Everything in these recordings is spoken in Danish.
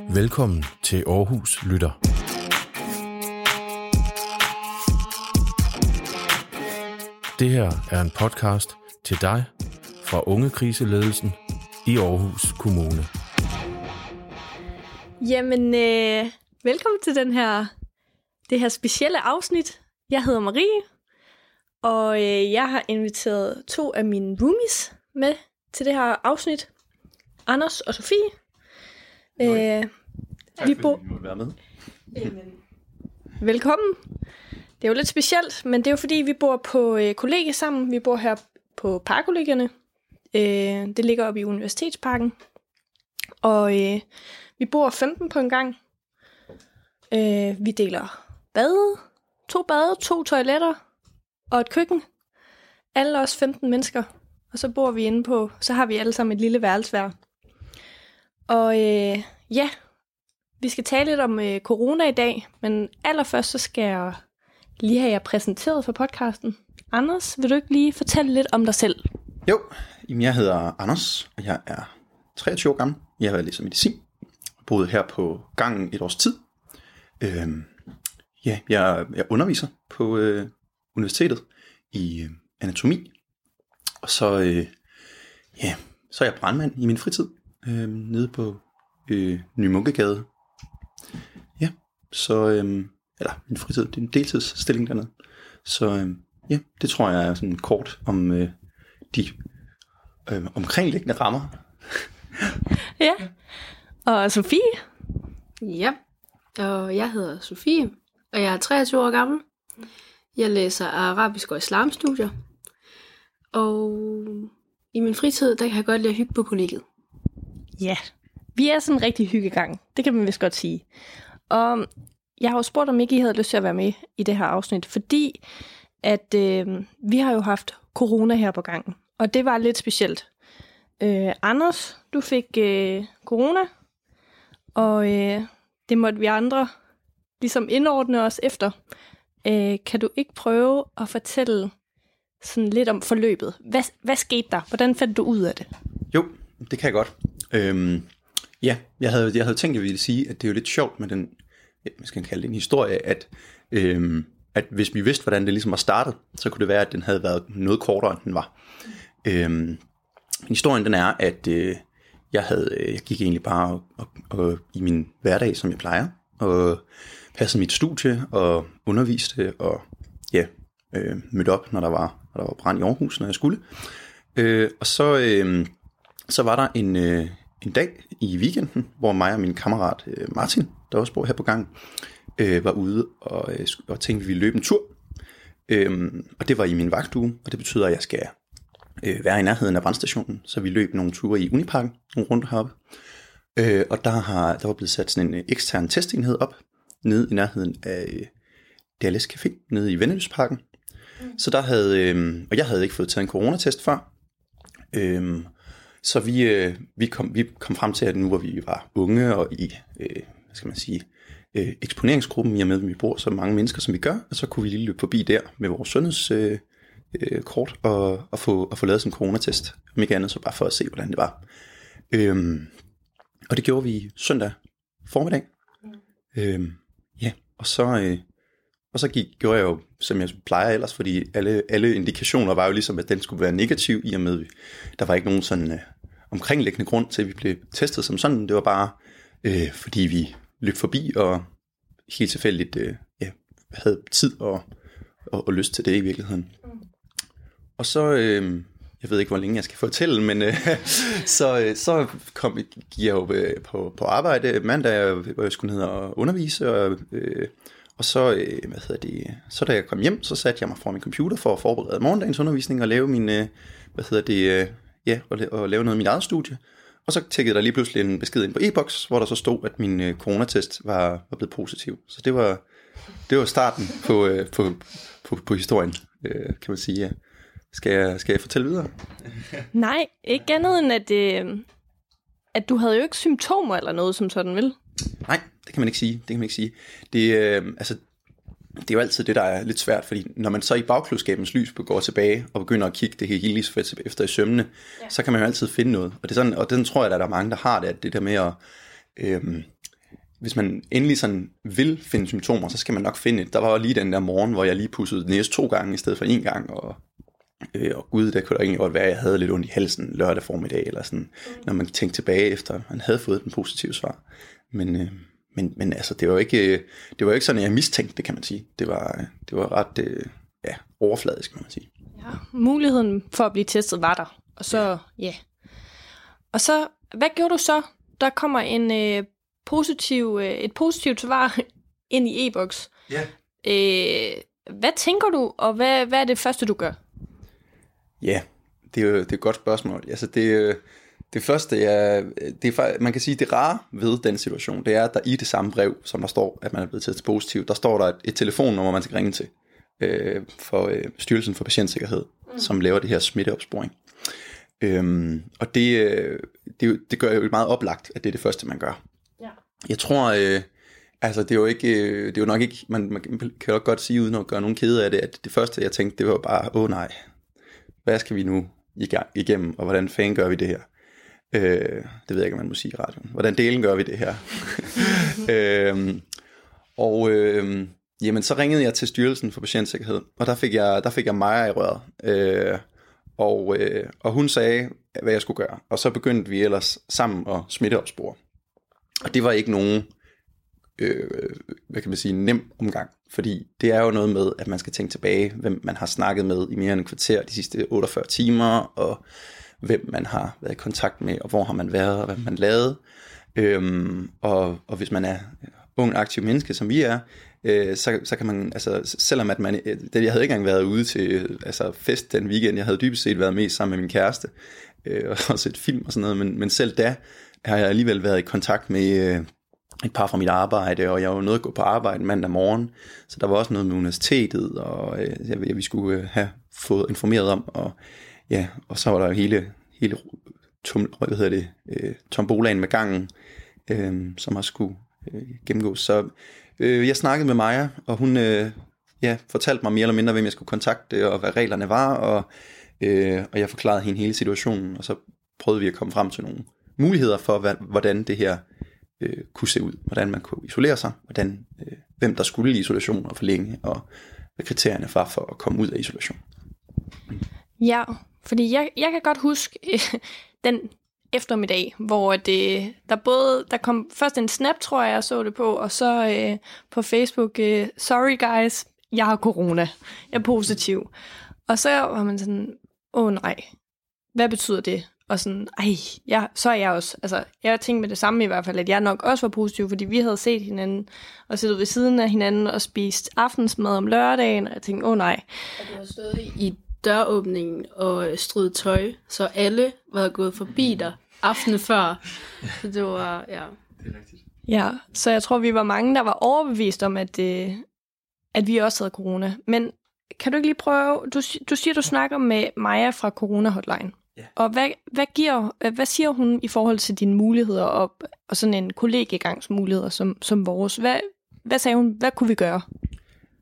Velkommen til Aarhus Lytter. Det her er en podcast til dig fra Ungekriseledelsen i Aarhus Kommune. Jamen, øh, velkommen til den her, det her specielle afsnit. Jeg hedder Marie, og øh, jeg har inviteret to af mine roomies med til det her afsnit. Anders og Sofie. Øh, vi bor... være med. Velkommen. Det er jo lidt specielt, men det er jo fordi, vi bor på øh, kollegie sammen. Vi bor her på parkollegierne. Øh, det ligger oppe i Universitetsparken. Og øh, vi bor 15 på en gang. Øh, vi deler bade, to bade, to toiletter og et køkken. Alle os 15 mennesker. Og så bor vi inde på, så har vi alle sammen et lille værelse hver. Og øh, ja, vi skal tale lidt om øh, corona i dag, men allerførst så skal jeg lige have jer præsenteret for podcasten. Anders, vil du ikke lige fortælle lidt om dig selv? Jo, jamen jeg hedder Anders, og jeg er 23 år gammel. Jeg har læst medicin. Boet her på gangen et års tid. Øhm, ja, jeg, jeg underviser på øh, universitetet i øh, anatomi. Og så, øh, ja, så er jeg brandmand i min fritid. Øh, nede på øh, Ny Munkegade. Ja, så, øh, eller min fritid, det er en deltidsstilling dernede. Så øh, ja, det tror jeg er sådan kort om øh, de øh, omkringliggende rammer. Ja. Og Sofie? Ja, og jeg hedder Sofie, og jeg er 23 år gammel. Jeg læser arabisk og islamstudier. Og i min fritid, der kan jeg godt lide at hygge på kollegiet. Ja, vi er sådan en rigtig hyggegang. Det kan man vist godt sige. Og jeg har jo spurgt, om ikke I havde lyst til at være med i det her afsnit, fordi at øh, vi har jo haft corona her på gangen, og det var lidt specielt. Øh, Anders, du fik øh, corona, og øh, det måtte vi andre ligesom indordne os efter. Øh, kan du ikke prøve at fortælle sådan lidt om forløbet? Hvad, hvad skete der? Hvordan fandt du ud af det? Jo, det kan jeg godt. Øhm, ja, jeg havde, jeg havde tænkt, at jeg ville sige, at det er jo lidt sjovt med den, man skal kalde det en historie, at, øhm, at hvis vi vidste, hvordan det ligesom var startet, så kunne det være, at den havde været noget kortere, end den var. Øhm, historien den er, at øh, jeg, havde, øh, jeg gik egentlig bare og, og, og, i min hverdag, som jeg plejer, og passede mit studie og underviste og ja, øh, mødte op, når der var, når der var brand i Aarhus, når jeg skulle. Øh, og så, øh, så var der en, øh, en dag i weekenden, hvor mig og min kammerat øh, Martin, der også bor her på gang, øh, var ude og, øh, og tænkte, at vi ville løbe en tur. Øh, og det var i min vagtstue, og det betyder, at jeg skal øh, være i nærheden af brandstationen, så vi løb nogle ture i Uniparken, nogle runder heroppe. Øh, og der, har, der var blevet sat sådan en øh, ekstern testenhed op, nede i nærheden af Dallas Café, nede i Venneløsparken. Mm. Så der havde, øh, og jeg havde ikke fået taget en coronatest før, øh, så vi, øh, vi, kom, vi kom frem til, at nu hvor vi var unge og i, øh, hvad skal man sige, øh, eksponeringsgruppen, i og med, at vi bor så mange mennesker, som vi gør, og så kunne vi lige løbe forbi der med vores sundhedskort øh, øh, kort og, og, få, og få lavet sådan en coronatest. Om ikke andet, så bare for at se, hvordan det var. Øhm, og det gjorde vi søndag formiddag. Øhm, ja, og så, øh, og så gik, gjorde jeg jo, som jeg plejer ellers, fordi alle, alle indikationer var jo ligesom, at den skulle være negativ, i og med, der var ikke nogen sådan øh, omkringliggende grund til, at vi blev testet som sådan. Det var bare, øh, fordi vi løb forbi og helt tilfældigt øh, ja, havde tid og, og, og lyst til det i virkeligheden. Og så, øh, jeg ved ikke, hvor længe jeg skal fortælle, men øh, så, øh, så kom, jeg jo øh, på, på arbejde mandag, hvor jeg skulle ned og undervise, og, øh, og så, øh, hvad hedder det, så da jeg kom hjem, så satte jeg mig foran min computer for at forberede morgendagens undervisning og lave min, øh, hvad hedder det, øh, ja, og, og lave noget af mit eget studie. Og så tækkede der lige pludselig en besked ind på e-boks, hvor der så stod, at min øh, coronatest var, var blevet positiv. Så det var, det var starten på, øh, på, på, på historien, øh, kan man sige, ja. Skal jeg, skal jeg fortælle videre? Nej, ikke andet end at, øh, at du havde jo ikke symptomer eller noget som sådan, vel? Nej, det kan man ikke sige. Det kan man ikke sige. Det, øh, altså, det er jo altid det, der er lidt svært, fordi når man så i bagklodskabens lys går tilbage og begynder at kigge det hele efter i sømne, ja. så kan man jo altid finde noget. Og, det er sådan, og den tror jeg, at der er mange, der har det, at det der med at, øh, hvis man endelig sådan vil finde symptomer, så skal man nok finde et. Der var lige den der morgen, hvor jeg lige pussede næse to gange i stedet for en gang, og, øh, og gud, der kunne da egentlig godt være, at jeg havde lidt ondt i halsen lørdag formiddag, eller sådan, mm. når man tænkte tilbage efter, man havde fået den positive svar. Men, øh, men, men altså, det var ikke, det var ikke sådan, at jeg mistænkte det, kan man sige. Det var, det var ret øh, ja, overfladisk, kan man sige. Ja, muligheden for at blive testet var der. Og så, ja. ja. Og så, hvad gjorde du så? Der kommer en øh, positiv, øh, et positivt svar ind i e-boks. Ja. Øh, hvad tænker du, og hvad, hvad er det første, du gør? Ja, det er jo det er et godt spørgsmål. Altså, det, øh, det første, er, det er, man kan sige, det rare ved den situation, det er, at der i det samme brev, som der står, at man er blevet testet positiv, der står der et, et telefonnummer, man skal ringe til øh, for øh, Styrelsen for Patientsikkerhed, mm. som laver det her smitteopsporing. Øhm, og det, øh, det, det gør jo meget oplagt, at det er det første, man gør. Ja. Jeg tror, øh, altså det er jo ikke, øh, det er jo nok ikke, man, man kan jo godt sige, uden at gøre nogen kede af det, at det første, jeg tænkte, det var bare, åh oh, nej, hvad skal vi nu igennem, og hvordan fanden gør vi det her? Øh, det ved jeg ikke, om man må sige i radioen. Hvordan delen gør vi det her? øh, og øh, jamen, så ringede jeg til Styrelsen for Patientsikkerhed, og der fik jeg, der fik jeg Maja i røret. Øh, og, øh, og hun sagde, hvad jeg skulle gøre. Og så begyndte vi ellers sammen at smitteopspore. Og det var ikke nogen, øh, hvad kan man sige, nem omgang. Fordi det er jo noget med, at man skal tænke tilbage, hvem man har snakket med i mere end en kvarter de sidste 48 timer, og hvem man har været i kontakt med, og hvor har man været, og hvad man lavet. Øhm, og, og hvis man er ung aktiv menneske, som vi er, øh, så, så kan man, altså selvom at man, det, jeg havde ikke engang været ude til altså, fest den weekend, jeg havde dybest set været mest sammen med min kæreste, øh, og set film og sådan noget, men, men selv da har jeg alligevel været i kontakt med øh, et par fra mit arbejde, og jeg var nødt at gå på arbejde mandag morgen, så der var også noget med universitetet, og øh, jeg, vi skulle øh, have fået informeret om, og ja, og så var der jo hele, hele tom, hvad hedder det, øh, tombolaen med gangen, øh, som har skulle øh, gennemgås. Så øh, jeg snakkede med Maja, og hun øh, ja, fortalte mig mere eller mindre, hvem jeg skulle kontakte, og hvad reglerne var, og, øh, og jeg forklarede hende hele situationen, og så prøvede vi at komme frem til nogle muligheder for, hvad, hvordan det her øh, kunne se ud, hvordan man kunne isolere sig, hvordan, øh, hvem der skulle i isolation og for længe, og hvad kriterierne var for at komme ud af isolation. Ja, fordi jeg, jeg kan godt huske den eftermiddag, hvor det, øh, der både, der kom først en snap, tror jeg, jeg så det på, og så øh, på Facebook, øh, sorry guys, jeg har corona, jeg er positiv. Og så var man sådan, åh oh, nej, hvad betyder det? Og sådan, ej, ja, så er jeg også, altså, jeg tænkte med det samme i hvert fald, at jeg nok også var positiv, fordi vi havde set hinanden, og siddet ved siden af hinanden, og spist aftensmad om lørdagen, og jeg tænkte, åh oh, nej. Og du har stået i døråbningen og strydet tøj, så alle var gået forbi dig aftenen før. Så det var, ja. Det er rigtigt. Ja, så jeg tror, vi var mange, der var overbevist om, at, øh, at vi også havde corona. Men kan du ikke lige prøve, du, du siger, du snakker med Maja fra Corona Hotline. Ja. Og hvad, hvad, giver, hvad siger hun i forhold til dine muligheder og, og sådan en kollegegangsmuligheder som, som vores? Hvad, hvad sagde hun? Hvad kunne vi gøre?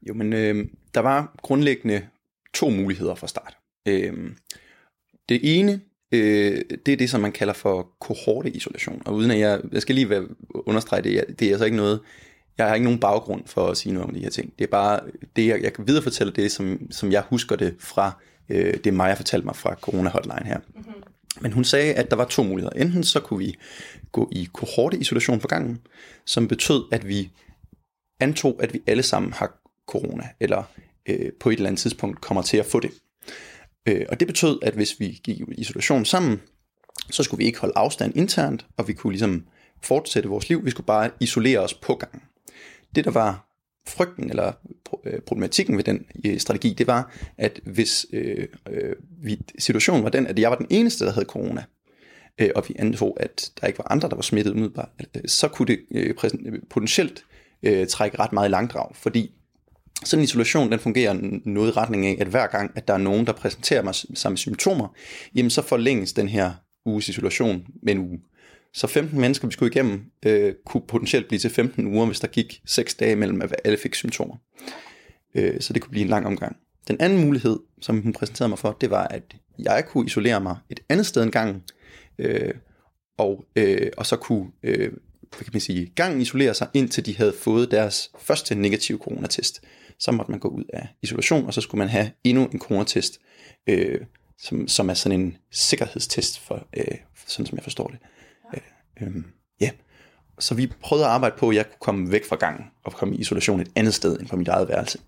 Jo, men øh, der var grundlæggende to muligheder fra start. Øh, det ene, øh, det er det, som man kalder for kohorteisolation. Og uden at jeg, jeg skal lige understrege det, det er altså ikke noget, jeg har ikke nogen baggrund for at sige noget om de her ting. Det er bare det, jeg, jeg kan viderefortælle det, som, som jeg husker det fra øh, det Maja fortalte mig fra Corona Hotline her. Mm-hmm. Men hun sagde, at der var to muligheder. Enten så kunne vi gå i kohorteisolation på gangen, som betød, at vi antog, at vi alle sammen har corona, eller øh, på et eller andet tidspunkt kommer til at få det. Øh, og det betød, at hvis vi gik i isolation sammen, så skulle vi ikke holde afstand internt, og vi kunne ligesom fortsætte vores liv. Vi skulle bare isolere os på gangen. Det, der var frygten eller øh, problematikken ved den øh, strategi, det var, at hvis øh, øh, situationen var den, at jeg var den eneste, der havde corona, øh, og vi antog, at der ikke var andre, der var smittet umiddelbart, øh, så kunne det øh, potentielt øh, trække ret meget i langdrag, fordi sådan en isolation, den fungerer noget i retning af, at hver gang, at der er nogen, der præsenterer mig samme symptomer, jamen så forlænges den her uges isolation med en uge. Så 15 mennesker, vi skulle igennem, øh, kunne potentielt blive til 15 uger, hvis der gik 6 dage mellem, at alle fik symptomer. Øh, så det kunne blive en lang omgang. Den anden mulighed, som hun præsenterede mig for, det var, at jeg kunne isolere mig et andet sted en gang, øh, og, øh, og så kunne øh, hvad kan man sige, gang isolere sig, indtil de havde fået deres første negative coronatest. Så måtte man gå ud af isolation, og så skulle man have endnu en coronatest, øh, som, som er sådan en sikkerhedstest, for, øh, sådan som jeg forstår det. Øh, øh, ja. Så vi prøvede at arbejde på, at jeg kunne komme væk fra gangen og komme i isolation et andet sted end på mit eget værelse.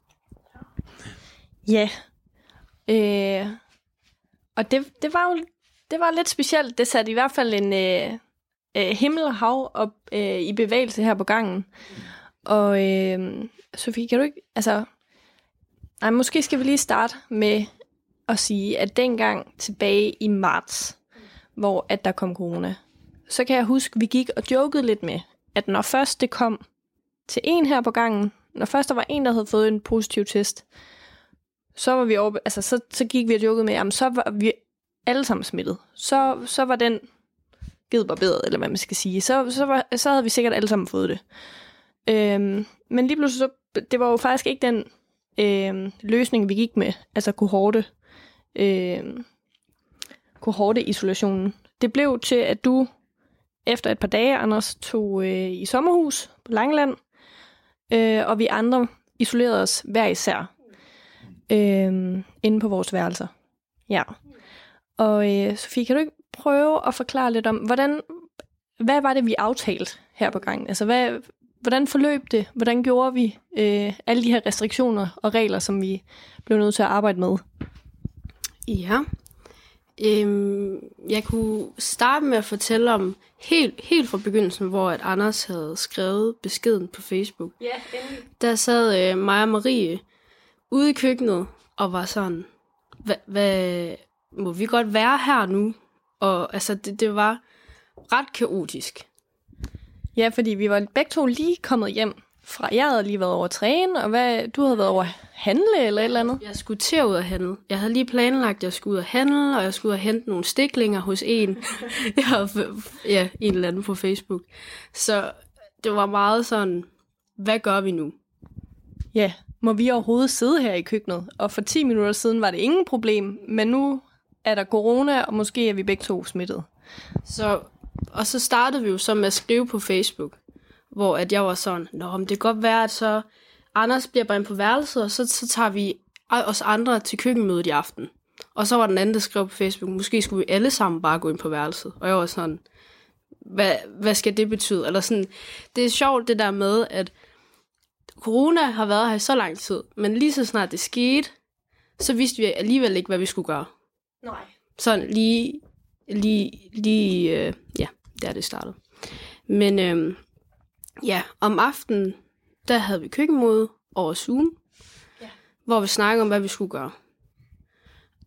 Ja. Øh, og det, det var jo det var lidt specielt. Det satte i hvert fald en øh, øh, himmel og hav op øh, i bevægelse her på gangen. Og øh, Sofie, kan du ikke... Altså, nej, måske skal vi lige starte med at sige, at dengang tilbage i marts, hvor at der kom corona, så kan jeg huske, at vi gik og jokede lidt med, at når først det kom til en her på gangen, når først der var en, der havde fået en positiv test, så var vi over, altså så, så gik vi og jokede med, at så var vi alle sammen smittet. Så, så var den givet barberet, eller hvad man skal sige. Så, så, var, så havde vi sikkert alle sammen fået det. Øhm, men lige pludselig, så, det var jo faktisk ikke den øhm, løsning, vi gik med, altså kohorte, øhm, kohorte-isolationen. Det blev til, at du efter et par dage, Anders, tog øh, i sommerhus på Langeland, øh, og vi andre isolerede os hver især øh, inde på vores værelser. Ja. Og øh, Sofie, kan du ikke prøve at forklare lidt om, hvordan, hvad var det, vi aftalte her på gangen? Altså, hvad, hvordan forløb det? Hvordan gjorde vi øh, alle de her restriktioner og regler, som vi blev nødt til at arbejde med? Ja. Øhm, jeg kunne starte med at fortælle om helt, helt fra begyndelsen, hvor at Anders havde skrevet beskeden på Facebook. Ja, endelig. Der sad øh, mig og Marie ude i køkkenet og var sådan, hvad, hvad, må vi godt være her nu? Og altså, det, det var ret kaotisk. Ja, fordi vi var begge to lige kommet hjem fra, jeg havde lige været over at træne, og hvad, du havde været over at handle eller et eller andet. Jeg skulle til ud at handle. Jeg havde lige planlagt, at jeg skulle ud at handle, og jeg skulle ud og hente nogle stiklinger hos en. jeg havde, ja, en eller anden på Facebook. Så det var meget sådan, hvad gør vi nu? Ja, må vi overhovedet sidde her i køkkenet? Og for 10 minutter siden var det ingen problem, men nu er der corona, og måske er vi begge to smittet. Så, og så startede vi jo så med at skrive på Facebook, hvor at jeg var sådan, Nå, men det kan godt være, at så Anders bliver bare ind på værelset, og så, så tager vi os andre til køkkenmødet i aften. Og så var den anden, der skrev på Facebook, måske skulle vi alle sammen bare gå ind på værelset. Og jeg var sådan, hvad, hvad skal det betyde? Eller sådan, det er sjovt det der med, at corona har været her i så lang tid, men lige så snart det skete, så vidste vi alligevel ikke, hvad vi skulle gøre. Nej. Sådan lige, lige, lige, øh, ja, der det startede. Men øh, ja, om aftenen, der havde vi køkkenmøde over Zoom, Ja. hvor vi snakkede om, hvad vi skulle gøre.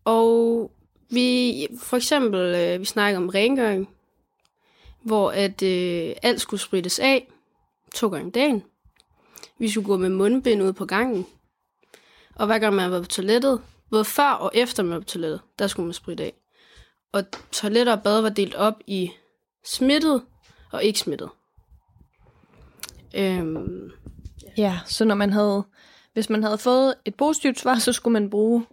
Og vi, for eksempel, øh, vi snakkede om rengøring, hvor at øh, alt skulle sprittes af to gange om dagen. Vi skulle gå med mundbind ud på gangen. Og hver gang man var på toilettet, både før og efter man var på toilettet, der skulle man spritte af. Og toiletter og bad var delt op i smittet og ikke smittet. Øhm, Ja, så når man havde, hvis man havde fået et positivt svar, så skulle man bruge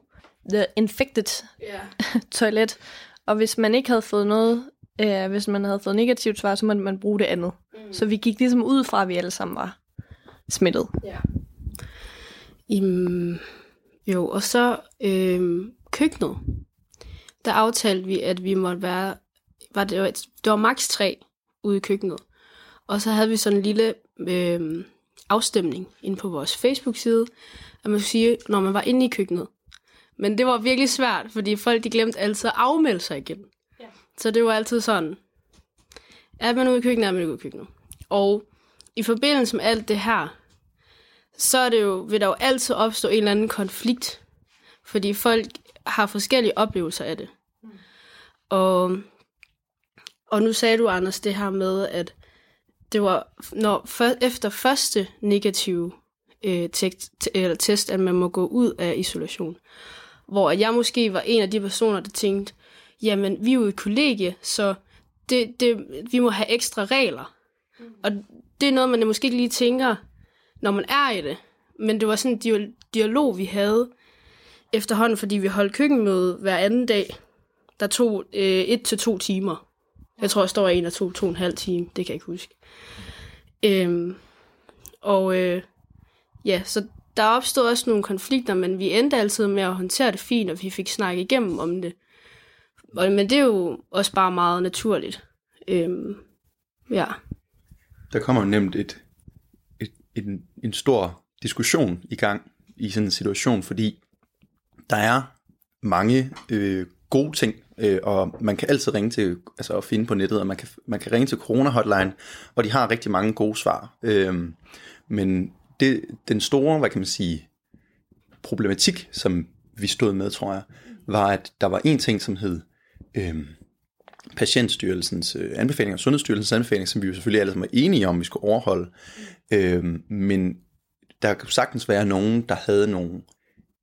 the infected ja. toilet. Og hvis man ikke havde fået noget, øh, hvis man havde fået negativt svar, så måtte man bruge det andet. Mm. Så vi gik ligesom ud fra, at vi alle sammen var smittet. ja. Im, jo, og så øhm, køkkenet. Der aftalte vi, at vi måtte være, var det, var- det var maks tre ude i køkkenet. Og så havde vi sådan en lille øhm, afstemning inde på vores Facebook-side, at man skulle sige, når man var inde i køkkenet. Men det var virkelig svært, fordi folk de glemte altid at afmelde sig igen. Ja. Så det var altid sådan, er man ude i køkkenet, er man ude i køkkenet. Og i forbindelse med alt det her, så er det jo, vil der jo altid opstå en eller anden konflikt, fordi folk har forskellige oplevelser af det. Mm. Og, og nu sagde du, Anders, det her med, at det var når, for, efter første negative øh, tekst, eller test, at man må gå ud af isolation. Hvor jeg måske var en af de personer, der tænkte, jamen, vi er jo i kollegie, så det, det, vi må have ekstra regler. Mm. Og det er noget, man måske ikke lige tænker, når man er i det. Men det var sådan en dia- dialog, vi havde efterhånden, fordi vi holdt køkkenmøde hver anden dag, der tog øh, et til to timer. Jeg tror, jeg står en og to, to og en halv time, det kan jeg ikke huske. Øhm, og øh, ja, så der opstod også nogle konflikter, men vi endte altid med at håndtere det fint, og vi fik snakket igennem om det. Og, men det er jo også bare meget naturligt. Øhm, ja. Der kommer nemt et, et, en, en stor diskussion i gang i sådan en situation, fordi der er mange øh, gode ting, øh, og man kan altid ringe til, altså at finde på nettet, og man kan, man kan ringe til Corona Hotline, og de har rigtig mange gode svar. Øh, men det, den store, hvad kan man sige, problematik, som vi stod med, tror jeg, var, at der var en ting, som hed øh, Patientstyrelsens øh, anbefalinger, Sundhedsstyrelsens anbefalinger, som vi jo selvfølgelig alle sammen er enige om, vi skulle overholde. Øh, men der kunne sagtens være nogen, der havde nogle,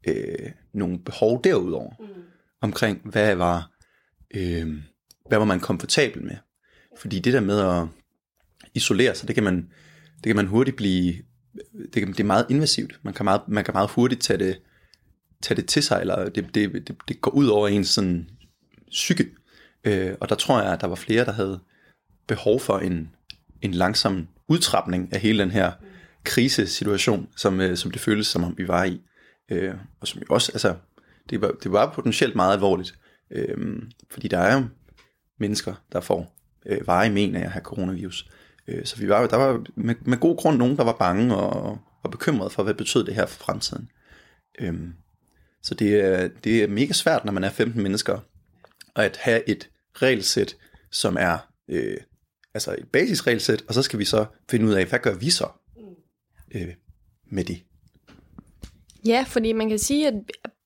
øh, nogle behov derudover, mm. omkring hvad var, øh, hvad var man komfortabel med. Fordi det der med at isolere sig, det kan man, det kan man hurtigt blive, det, kan, det er meget invasivt. Man kan meget, man kan meget hurtigt tage det, tage det til sig, eller det, det, det, det går ud over ens sådan psyke. Øh, og der tror jeg, at der var flere, der havde behov for en, en langsom udtrapning af hele den her krisesituation, som, øh, som det føltes som om vi var i. Øh, og som jo også, altså, det var, det var potentielt meget alvorligt, øh, fordi der er jo mennesker, der får øh, veje men af at have coronavirus. Øh, så vi var, der var med, med god grund nogen, der var bange og, og bekymrede for, hvad betød det her for fremtiden. Øh, så det er, det er mega svært, når man er 15 mennesker, at have et regelsæt, som er øh, altså et basisregelsæt, og så skal vi så finde ud af, hvad gør vi så øh, med det. Ja, fordi man kan sige, at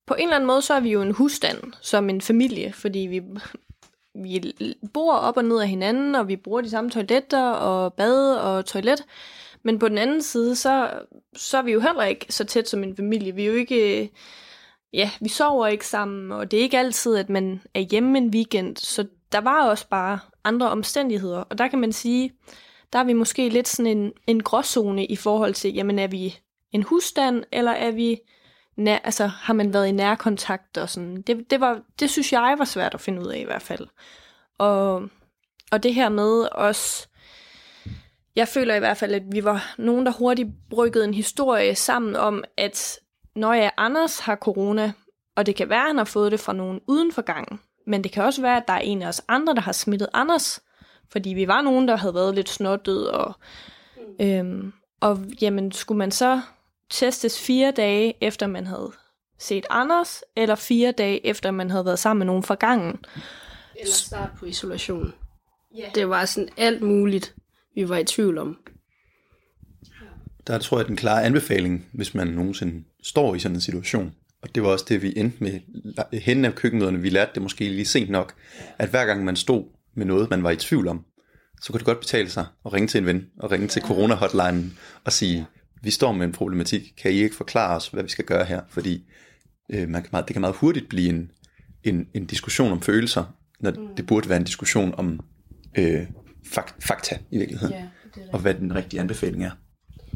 på en eller anden måde, så er vi jo en husstand som en familie, fordi vi, vi bor op og ned af hinanden, og vi bruger de samme toiletter og bad og toilet. Men på den anden side, så, så er vi jo heller ikke så tæt som en familie. Vi er jo ikke... Ja, vi sover ikke sammen, og det er ikke altid, at man er hjemme en weekend. Så der var også bare andre omstændigheder. Og der kan man sige, der er vi måske lidt sådan en, en gråzone i forhold til, jamen er vi en husstand, eller er vi nær, altså, har man været i nærkontakt og sådan. Det, det, var, det synes jeg var svært at finde ud af i hvert fald. Og, og det her med os, jeg føler i hvert fald, at vi var nogen, der hurtigt bryggede en historie sammen om, at når jeg Anders har corona, og det kan være, at han har fået det fra nogen uden for gangen, men det kan også være, at der er en af os andre, der har smittet Anders, fordi vi var nogen, der havde været lidt snottet, og, øhm, og jamen, skulle man så testes fire dage efter man havde set Anders, eller fire dage efter man havde været sammen med nogen fra gangen. Eller start på isolation. Yeah. Det var sådan alt muligt, vi var i tvivl om. Der tror jeg, den klare anbefaling, hvis man nogensinde står i sådan en situation, og det var også det, vi endte med hen af køkkenmøderne, vi lærte det måske lige sent nok, at hver gang man stod med noget, man var i tvivl om, så kunne det godt betale sig at ringe til en ven, og ringe til corona-hotline og sige, vi står med en problematik, kan I ikke forklare os, hvad vi skal gøre her? Fordi øh, man kan meget, det kan meget hurtigt blive en, en, en diskussion om følelser, når mm. det burde være en diskussion om øh, fak, fakta i virkeligheden, ja, det og hvad den rigtige anbefaling er.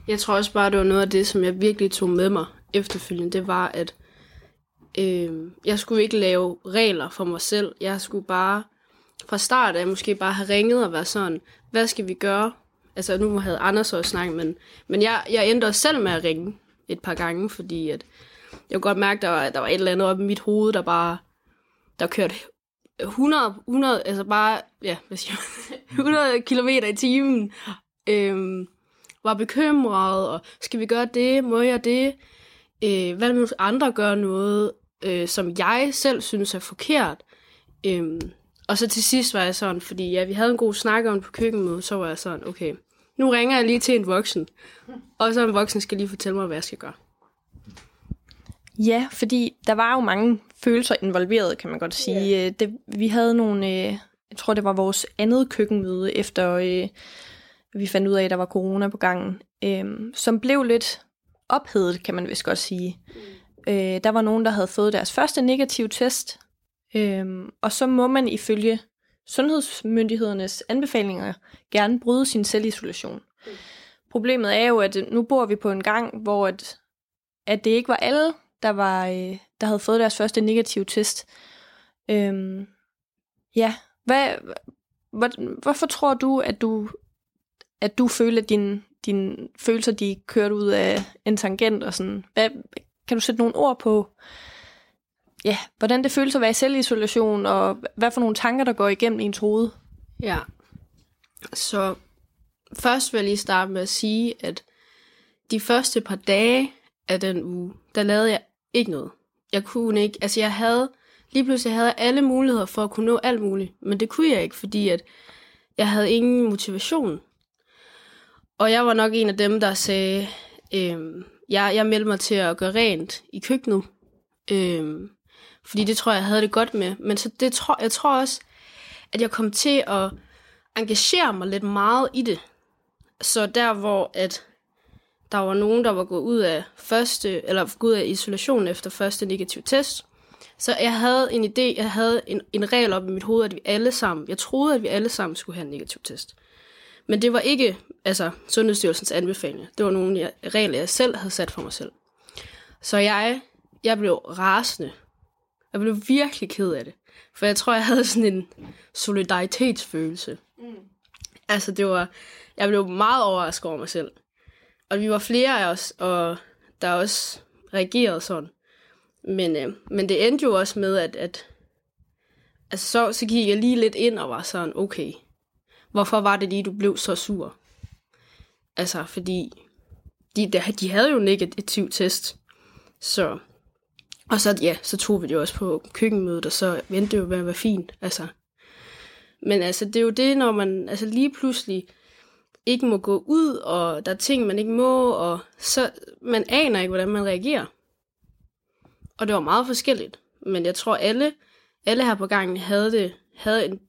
Jeg tror også bare, det var noget af det, som jeg virkelig tog med mig efterfølgende, det var, at øh, jeg skulle ikke lave regler for mig selv. Jeg skulle bare fra start af måske bare have ringet og være sådan, hvad skal vi gøre? Altså nu havde Anders også snakket, men, men jeg, jeg endte også selv med at ringe et par gange, fordi at jeg kunne godt mærke, at der var, der var et eller andet op i mit hoved, der bare, der kørte 100, 100, altså bare, ja, hvad siger man, 100 km i timen, øhm, var bekymret, og skal vi gøre det, må jeg det, øh, hvad hvis andre gør noget, øh, som jeg selv synes er forkert, øhm, og så til sidst var jeg sådan, fordi ja, vi havde en god snak om på køkkenmødet, så var jeg sådan, okay, nu ringer jeg lige til en voksen, og så en voksen skal lige fortælle mig, hvad jeg skal gøre. Ja, fordi der var jo mange følelser involveret, kan man godt sige. Yeah. Det, vi havde nogle, øh, jeg tror det var vores andet køkkenmøde, efter øh, vi fandt ud af, at der var corona på gangen, øh, som blev lidt ophedet, kan man vist godt sige. Mm. Øh, der var nogen, der havde fået deres første negative test, øh, og så må man ifølge sundhedsmyndighedernes anbefalinger gerne bryde sin selvisolation. Mm. Problemet er jo, at øh, nu bor vi på en gang, hvor at, at det ikke var alle, der, var, øh, der havde fået deres første negative test. Øhm, ja, hvad, hvor, hvorfor tror du, at du at du føler, at din følelser, de kørte ud af en tangent og sådan. Hvad, kan du sætte nogle ord på, ja, hvordan det føles at være i selvisolation, og hvad for nogle tanker, der går igennem ens hoved? Ja. Så først vil jeg lige starte med at sige, at de første par dage af den uge, der lavede jeg ikke noget. Jeg kunne ikke, altså jeg havde, lige pludselig havde jeg alle muligheder for at kunne nå alt muligt, men det kunne jeg ikke, fordi at jeg havde ingen motivation. Og jeg var nok en af dem, der sagde, øh, jeg, jeg meldte mig til at gøre rent i køkkenet, Øh, fordi det tror jeg, jeg havde det godt med. Men så det tror, jeg tror også, at jeg kom til at engagere mig lidt meget i det. Så der, hvor at der var nogen, der var gået ud af første, eller gået ud af isolation efter første negativ test, så jeg havde en idé, jeg havde en, en regel op i mit hoved, at vi alle sammen, jeg troede, at vi alle sammen skulle have en negativ test. Men det var ikke altså, Sundhedsstyrelsens anbefalinger. Det var nogle jeg, regler, jeg selv havde sat for mig selv. Så jeg, jeg blev rasende. Jeg blev virkelig ked af det. For jeg tror, jeg havde sådan en solidaritetsfølelse. Mm. Altså, det var... Jeg blev meget overrasket over mig selv. Og vi var flere af os, og der også reagerede sådan. Men, øh, men det endte jo også med, at, at altså, så, så gik jeg lige lidt ind og var sådan, okay, hvorfor var det lige, du blev så sur? Altså, fordi de, de havde jo negativ test. Så, og så, ja, så tog vi det jo også på køkkenmødet, og så vendte det jo med at være fint. Altså. Men altså, det er jo det, når man altså, lige pludselig ikke må gå ud, og der er ting, man ikke må, og så man aner ikke, hvordan man reagerer. Og det var meget forskelligt. Men jeg tror, alle, alle her på gangen havde det, havde en,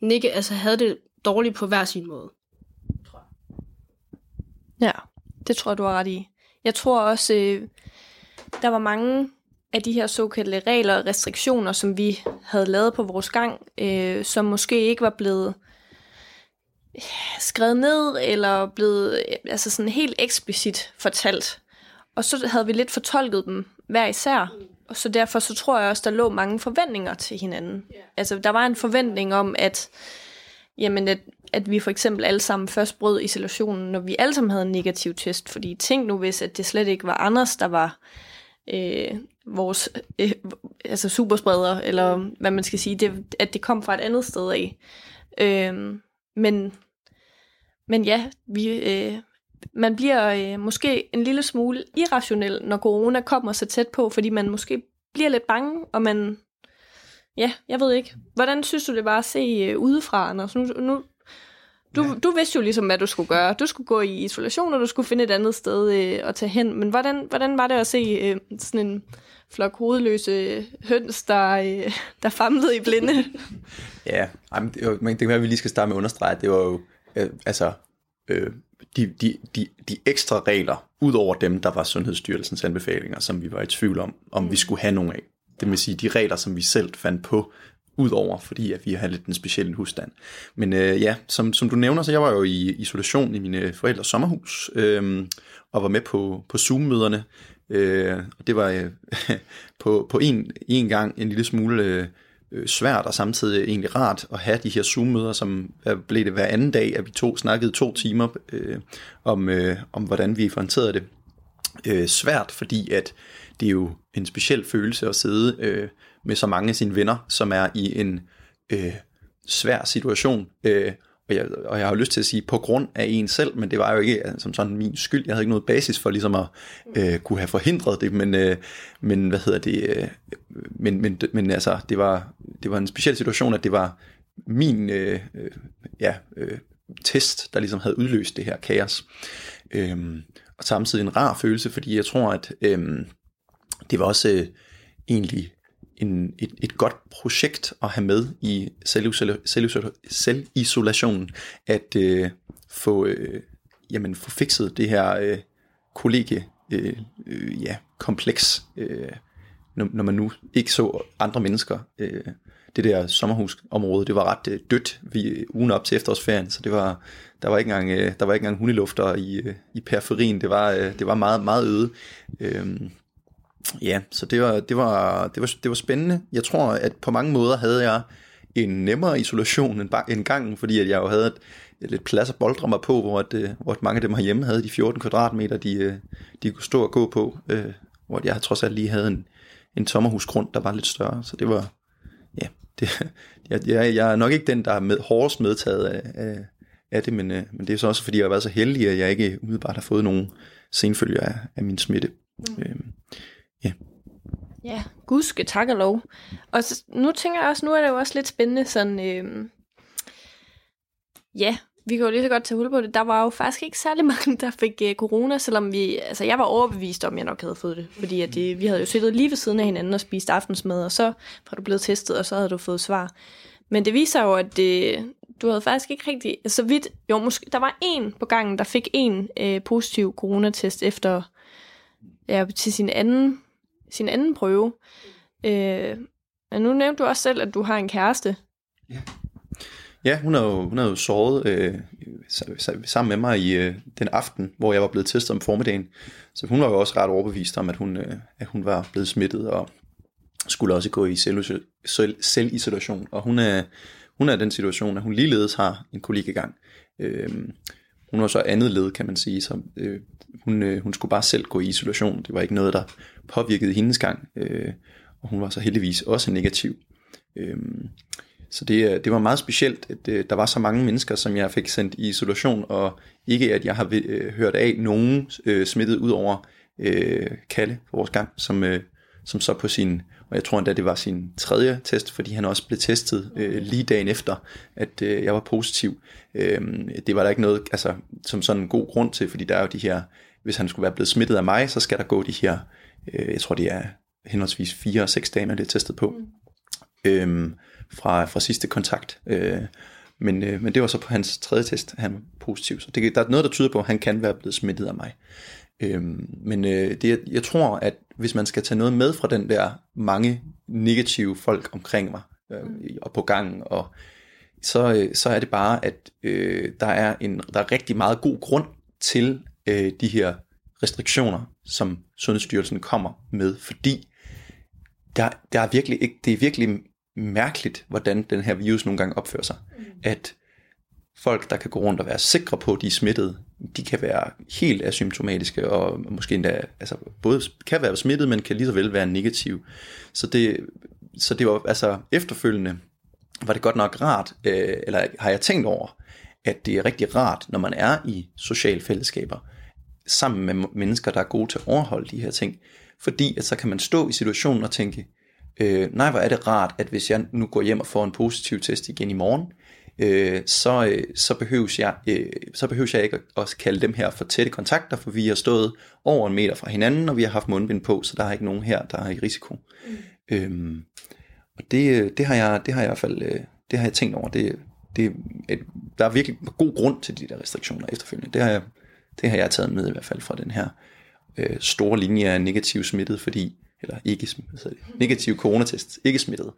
nikke, altså havde det dårligt på hver sin måde. Ja, det tror jeg, du har ret i. Jeg tror også, øh, der var mange af de her såkaldte regler og restriktioner, som vi havde lavet på vores gang, øh, som måske ikke var blevet skrevet ned, eller blevet øh, altså sådan helt eksplicit fortalt. Og så havde vi lidt fortolket dem hver især. Og så derfor så tror jeg også, der lå mange forventninger til hinanden. Yeah. Altså der var en forventning om, at, jamen, at, at vi for eksempel alle sammen først brød isolationen, når vi alle sammen havde en negativ test. Fordi tænk nu, hvis at det slet ikke var Anders, der var øh, vores øh, altså superspreder, eller hvad man skal sige, det, at det kom fra et andet sted af. Øh, men, men ja, vi, øh, man bliver øh, måske en lille smule irrationel, når corona kommer så tæt på, fordi man måske bliver lidt bange, og man, ja, jeg ved ikke. Hvordan synes du det var at se øh, udefra, Anders? Nu, nu, du, ja. du vidste jo ligesom, hvad du skulle gøre. Du skulle gå i isolation, og du skulle finde et andet sted øh, at tage hen. Men hvordan, hvordan var det at se øh, sådan en flok hovedløse høns, der, øh, der famlede i blinde? ja, men det, men det kan være, at vi lige skal starte med at understrege, det var jo, øh, altså, øh, de, de, de, de ekstra regler, ud over dem, der var Sundhedsstyrelsens anbefalinger, som vi var i tvivl om, om mm. vi skulle have nogle af. Det vil sige, de regler, som vi selv fandt på, ud over, fordi at vi har lidt en speciel husstand. Men øh, ja, som, som du nævner, så jeg var jo i isolation i mine forældres sommerhus, øh, og var med på, på Zoom-møderne. Øh, og det var øh, på, på en, en gang en lille smule øh, svært og samtidig egentlig rart at have de her Zoom-møder, som blev det hver anden dag, at vi to snakkede to timer øh, om, øh, om, hvordan vi håndterede det. Øh, svært, fordi at det er jo en speciel følelse at sidde øh, med så mange af sine venner, som er i en øh, svær situation. Øh, og jeg, og jeg har lyst til at sige på grund af en selv, men det var jo ikke altså, som sådan min skyld. Jeg havde ikke noget basis for ligesom at øh, kunne have forhindret det, men, øh, men hvad hedder det, øh, men, men, men altså, det var, det var en speciel situation, at det var min øh, øh, ja, øh, test, der ligesom havde udløst det her kaos. Øhm, og samtidig en rar følelse, fordi jeg tror, at øhm, det var også øh, egentlig en, et, et godt projekt at have med i selvisolationen, at øh, få, øh, jamen, få fikset det her øh, kollege øh, øh, ja, kompleks, øh, når, når man nu ikke så andre mennesker. Øh, det der sommerhusområde, det var ret øh, dødt vi, ugen op til efterårsferien, så det var, der var ikke engang, øh, der var ikke engang hundelufter i, øh, i periferien, det var, øh, det var meget, meget øde. Øh, Ja, så det var, det, var, det, var, det var spændende. Jeg tror, at på mange måder havde jeg en nemmere isolation end, end gangen, fordi at jeg jo havde et, lidt plads at boldre mig på, hvor, at, øh, hvor mange af dem herhjemme havde de 14 kvadratmeter, de, øh, de kunne stå og gå på, øh, hvor jeg trods alt lige havde en, en sommerhusgrund, der var lidt større, så det var, ja, det, jeg, jeg, jeg er nok ikke den, der er med, hårdest medtaget af, af, af det, men, øh, men det er så også fordi, jeg har været så heldig, at jeg ikke umiddelbart har fået nogen senfølger af, af min smitte. Mm. Øh, ja. Gudske tak og lov. Og så, nu tænker jeg også, nu er det jo også lidt spændende sådan, øh, ja, vi kan jo lige så godt tage hul på det. Der var jo faktisk ikke særlig mange, der fik øh, corona, selvom vi, altså jeg var overbevist om, at jeg nok havde fået det. Fordi at øh, vi havde jo siddet lige ved siden af hinanden og spist aftensmad, og så var du blevet testet, og så havde du fået svar. Men det viser jo, at det, du havde faktisk ikke rigtig, altså, så vidt, jo måske, der var en på gangen, der fik en øh, positiv coronatest efter, ja, til sin anden, sin anden prøve. Uh, men nu nævnte du også selv, at du har en kæreste. Ja. Ja, hun har jo, hun har jo sovet øh, sammen med mig i øh, den aften, hvor jeg var blevet testet om formiddagen. Så hun var jo også ret overbevist om, at hun, øh, at hun var blevet smittet og skulle også gå i selv, selv, selvisolation. Og hun er, hun er i den situation, at hun ligeledes har en kollegagang. Øh, hun var så andet led, kan man sige, så øh, hun, øh, hun skulle bare selv gå i isolation. Det var ikke noget, der påvirkede hendes gang, øh, og hun var så heldigvis også negativ. Øh, så det, det var meget specielt, at øh, der var så mange mennesker, som jeg fik sendt i isolation, og ikke at jeg har øh, hørt af nogen øh, smittet ud over øh, Kalle på vores gang, som, øh, som så på sin, og jeg tror endda det var sin tredje test, fordi han også blev testet øh, lige dagen efter, at øh, jeg var positiv. Øh, det var der ikke noget, altså som sådan en god grund til, fordi der er jo de her, hvis han skulle være blevet smittet af mig, så skal der gå de her, øh, jeg tror det er henholdsvis fire og seks dage, man er testet på. Mm. Øhm, fra, fra sidste kontakt. Øh, men, øh, men det var så på hans tredje test, han var positiv. Så det, der er noget, der tyder på, at han kan være blevet smittet af mig. Øh, men øh, det, jeg tror, at hvis man skal tage noget med fra den der mange negative folk omkring mig, øh, og på gangen, og så, øh, så er det bare, at øh, der, er en, der er rigtig meget god grund til øh, de her restriktioner, som Sundhedsstyrelsen kommer med, fordi der, der er virkelig ikke, det er virkelig mærkeligt, hvordan den her virus nogle gange opfører sig. Mm. At folk, der kan gå rundt og være sikre på, at de er smittet, de kan være helt asymptomatiske, og måske endda altså, både kan være smittet, men kan lige så vel være negativ. Så det, så det var altså efterfølgende, var det godt nok rart, øh, eller har jeg tænkt over, at det er rigtig rart, når man er i sociale fællesskaber, sammen med mennesker, der er gode til at overholde de her ting. Fordi at så kan man stå i situationen og tænke, øh, nej hvor er det rart, at hvis jeg nu går hjem og får en positiv test igen i morgen, øh, så, øh, så, behøves jeg, øh, så behøves jeg ikke at, at kalde dem her for tætte kontakter, for vi har stået over en meter fra hinanden, og vi har haft mundbind på, så der er ikke nogen her, der er i risiko. Mm. Øhm, og det, det, har jeg, det har jeg i hvert fald øh, det har jeg tænkt over. Det, det, et, der er virkelig god grund til de der restriktioner efterfølgende. Det har jeg, det har jeg taget med i hvert fald fra den her øh, store linje af negativ smittet, fordi eller ikke smittet, negativ coronatest, ikke smittet.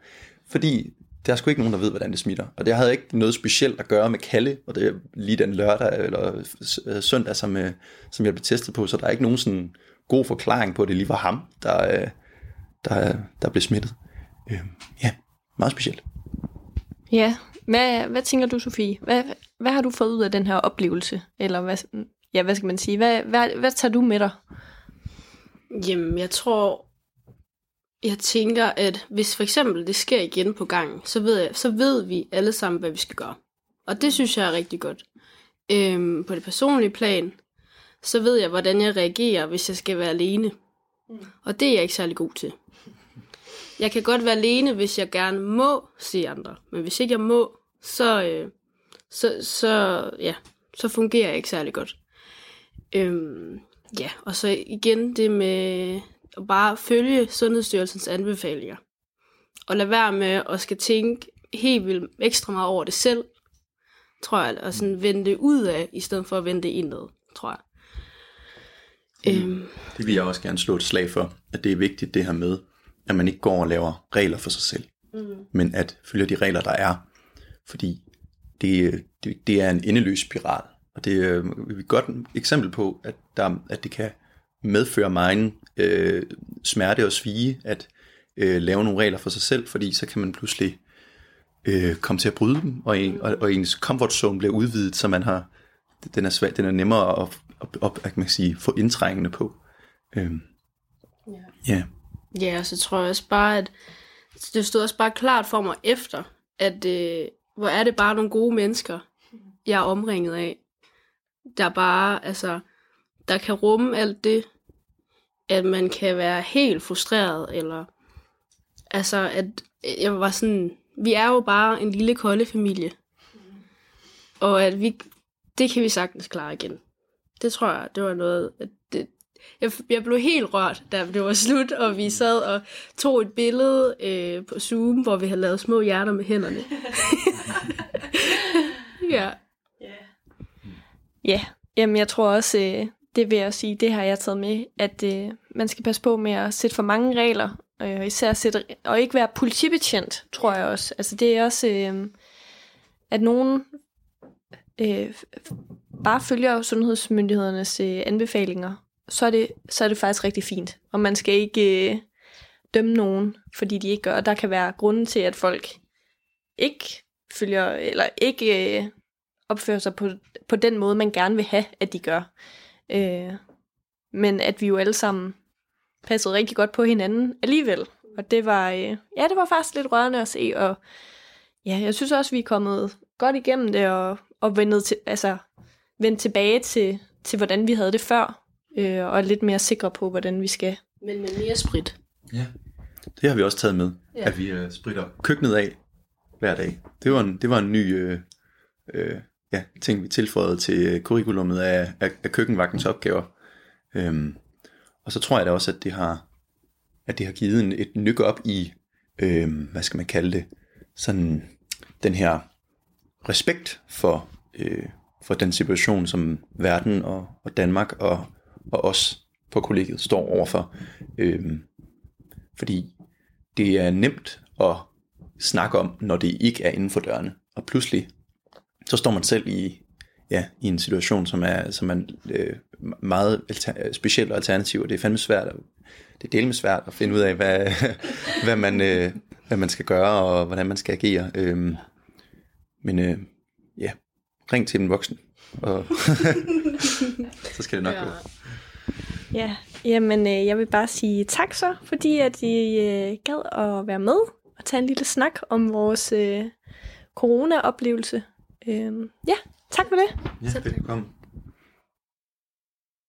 Fordi der er sgu ikke nogen, der ved, hvordan det smitter. Og det havde ikke noget specielt at gøre med Kalle, og det er lige den lørdag eller øh, søndag, som, øh, som jeg blev testet på, så der er ikke nogen sådan god forklaring på, at det lige var ham, der, øh, der, der blev smittet. Øh, ja, meget specielt. Ja, hvad, hvad tænker du, Sofie? Hvad, hvad har du fået ud af den her oplevelse? Eller hvad, ja, hvad skal man sige? Hvad, hvad, hvad tager du med dig? Jamen, jeg tror, jeg tænker, at hvis for eksempel det sker igen på gangen, så ved, jeg, så ved vi alle sammen, hvad vi skal gøre. Og det synes jeg er rigtig godt. Øhm, på det personlige plan, så ved jeg, hvordan jeg reagerer, hvis jeg skal være alene. Og det er jeg ikke særlig god til. Jeg kan godt være alene, hvis jeg gerne må se andre. Men hvis ikke jeg må, så, øh, så, så, ja, så fungerer jeg ikke særlig godt. Øhm, ja, og så igen det med og bare følge Sundhedsstyrelsens anbefalinger. Og lade være med at skal tænke helt vildt ekstra meget over det selv, tror jeg, og sådan vende det ud af, i stedet for at vende det indad, tror jeg. Mm. Øhm. Det vil jeg også gerne slå et slag for, at det er vigtigt det her med, at man ikke går og laver regler for sig selv, mm. men at følge de regler, der er. Fordi det, det, det er en endeløs spiral, og det er et godt eksempel på, at, der, at det kan medføre mig øh, smerte og svige at øh, lave nogle regler for sig selv, fordi så kan man pludselig øh, komme til at bryde dem, og, en, og, og ens comfort zone bliver udvidet, så man har, den er, svær, den er nemmere at, at, at, at man kan sige, få indtrængende på. Øhm, Ja. ja. Ja, og så tror jeg også bare, at det stod også bare klart for mig efter, at øh, hvor er det bare nogle gode mennesker, jeg er omringet af. Der bare, altså, der kan rumme alt det, at man kan være helt frustreret, eller altså, at jeg var sådan, vi er jo bare en lille kolde familie. Og at vi, det kan vi sagtens klare igen. Det tror jeg, det var noget, at det, jeg, jeg blev helt rørt, da det var slut, og vi sad og tog et billede øh, på Zoom, hvor vi havde lavet små hjerter med hænderne. ja. Ja, jamen jeg tror også, øh, det vil jeg sige, det har jeg taget med, at øh, man skal passe på med at sætte for mange regler, øh, især sætte, og ikke være politibetjent, tror jeg også. Altså det er også, øh, at nogen øh, bare følger sundhedsmyndighedernes øh, anbefalinger, så er, det, så er det faktisk rigtig fint. Og man skal ikke øh, dømme nogen, fordi de ikke gør. Og der kan være grunden til, at folk ikke følger, eller ikke øh, opfører sig på, på den måde, man gerne vil have, at de gør. Øh, men at vi jo alle sammen passede rigtig godt på hinanden alligevel. Og det var, øh, ja, det var faktisk lidt rørende at se, og ja, jeg synes også, vi er kommet godt igennem det, og, og vendt, til, altså, vendt tilbage til, til, hvordan vi havde det før, øh, og er lidt mere sikre på, hvordan vi skal. Men med mere sprit. ja. Det har vi også taget med, Ja. ja. at vi øh, spritter køkkenet af hver dag. Det var en, det var en ny øh, øh, ja, ting, vi tilføjede til øh, curriculummet af, af, af køkkenvagtens opgaver. Øhm, og så tror jeg da også, at det har, at det har givet en, et nyk op i, øhm, hvad skal man kalde det, sådan den her respekt for, øh, for den situation, som verden og, og Danmark og, og os på kollegiet står overfor. Øhm, fordi det er nemt at snakke om, når det ikke er inden for dørene. Og pludselig, så står man selv i, ja, i en situation, som er, som er øh, meget alter, speciel og alternativ, og det er fandme svært, at, det er delvis svært at finde ud af, hvad, hvad, man, øh, hvad man skal gøre, og hvordan man skal agere. Øhm, men øh, ja, ring til den voksne, og så skal det nok Ja. gå. Ja, jamen øh, jeg vil bare sige tak så, fordi at I øh, gad at være med og tage en lille snak om vores øh, corona-oplevelse. Øh, ja, tak for det. Ja, velkommen.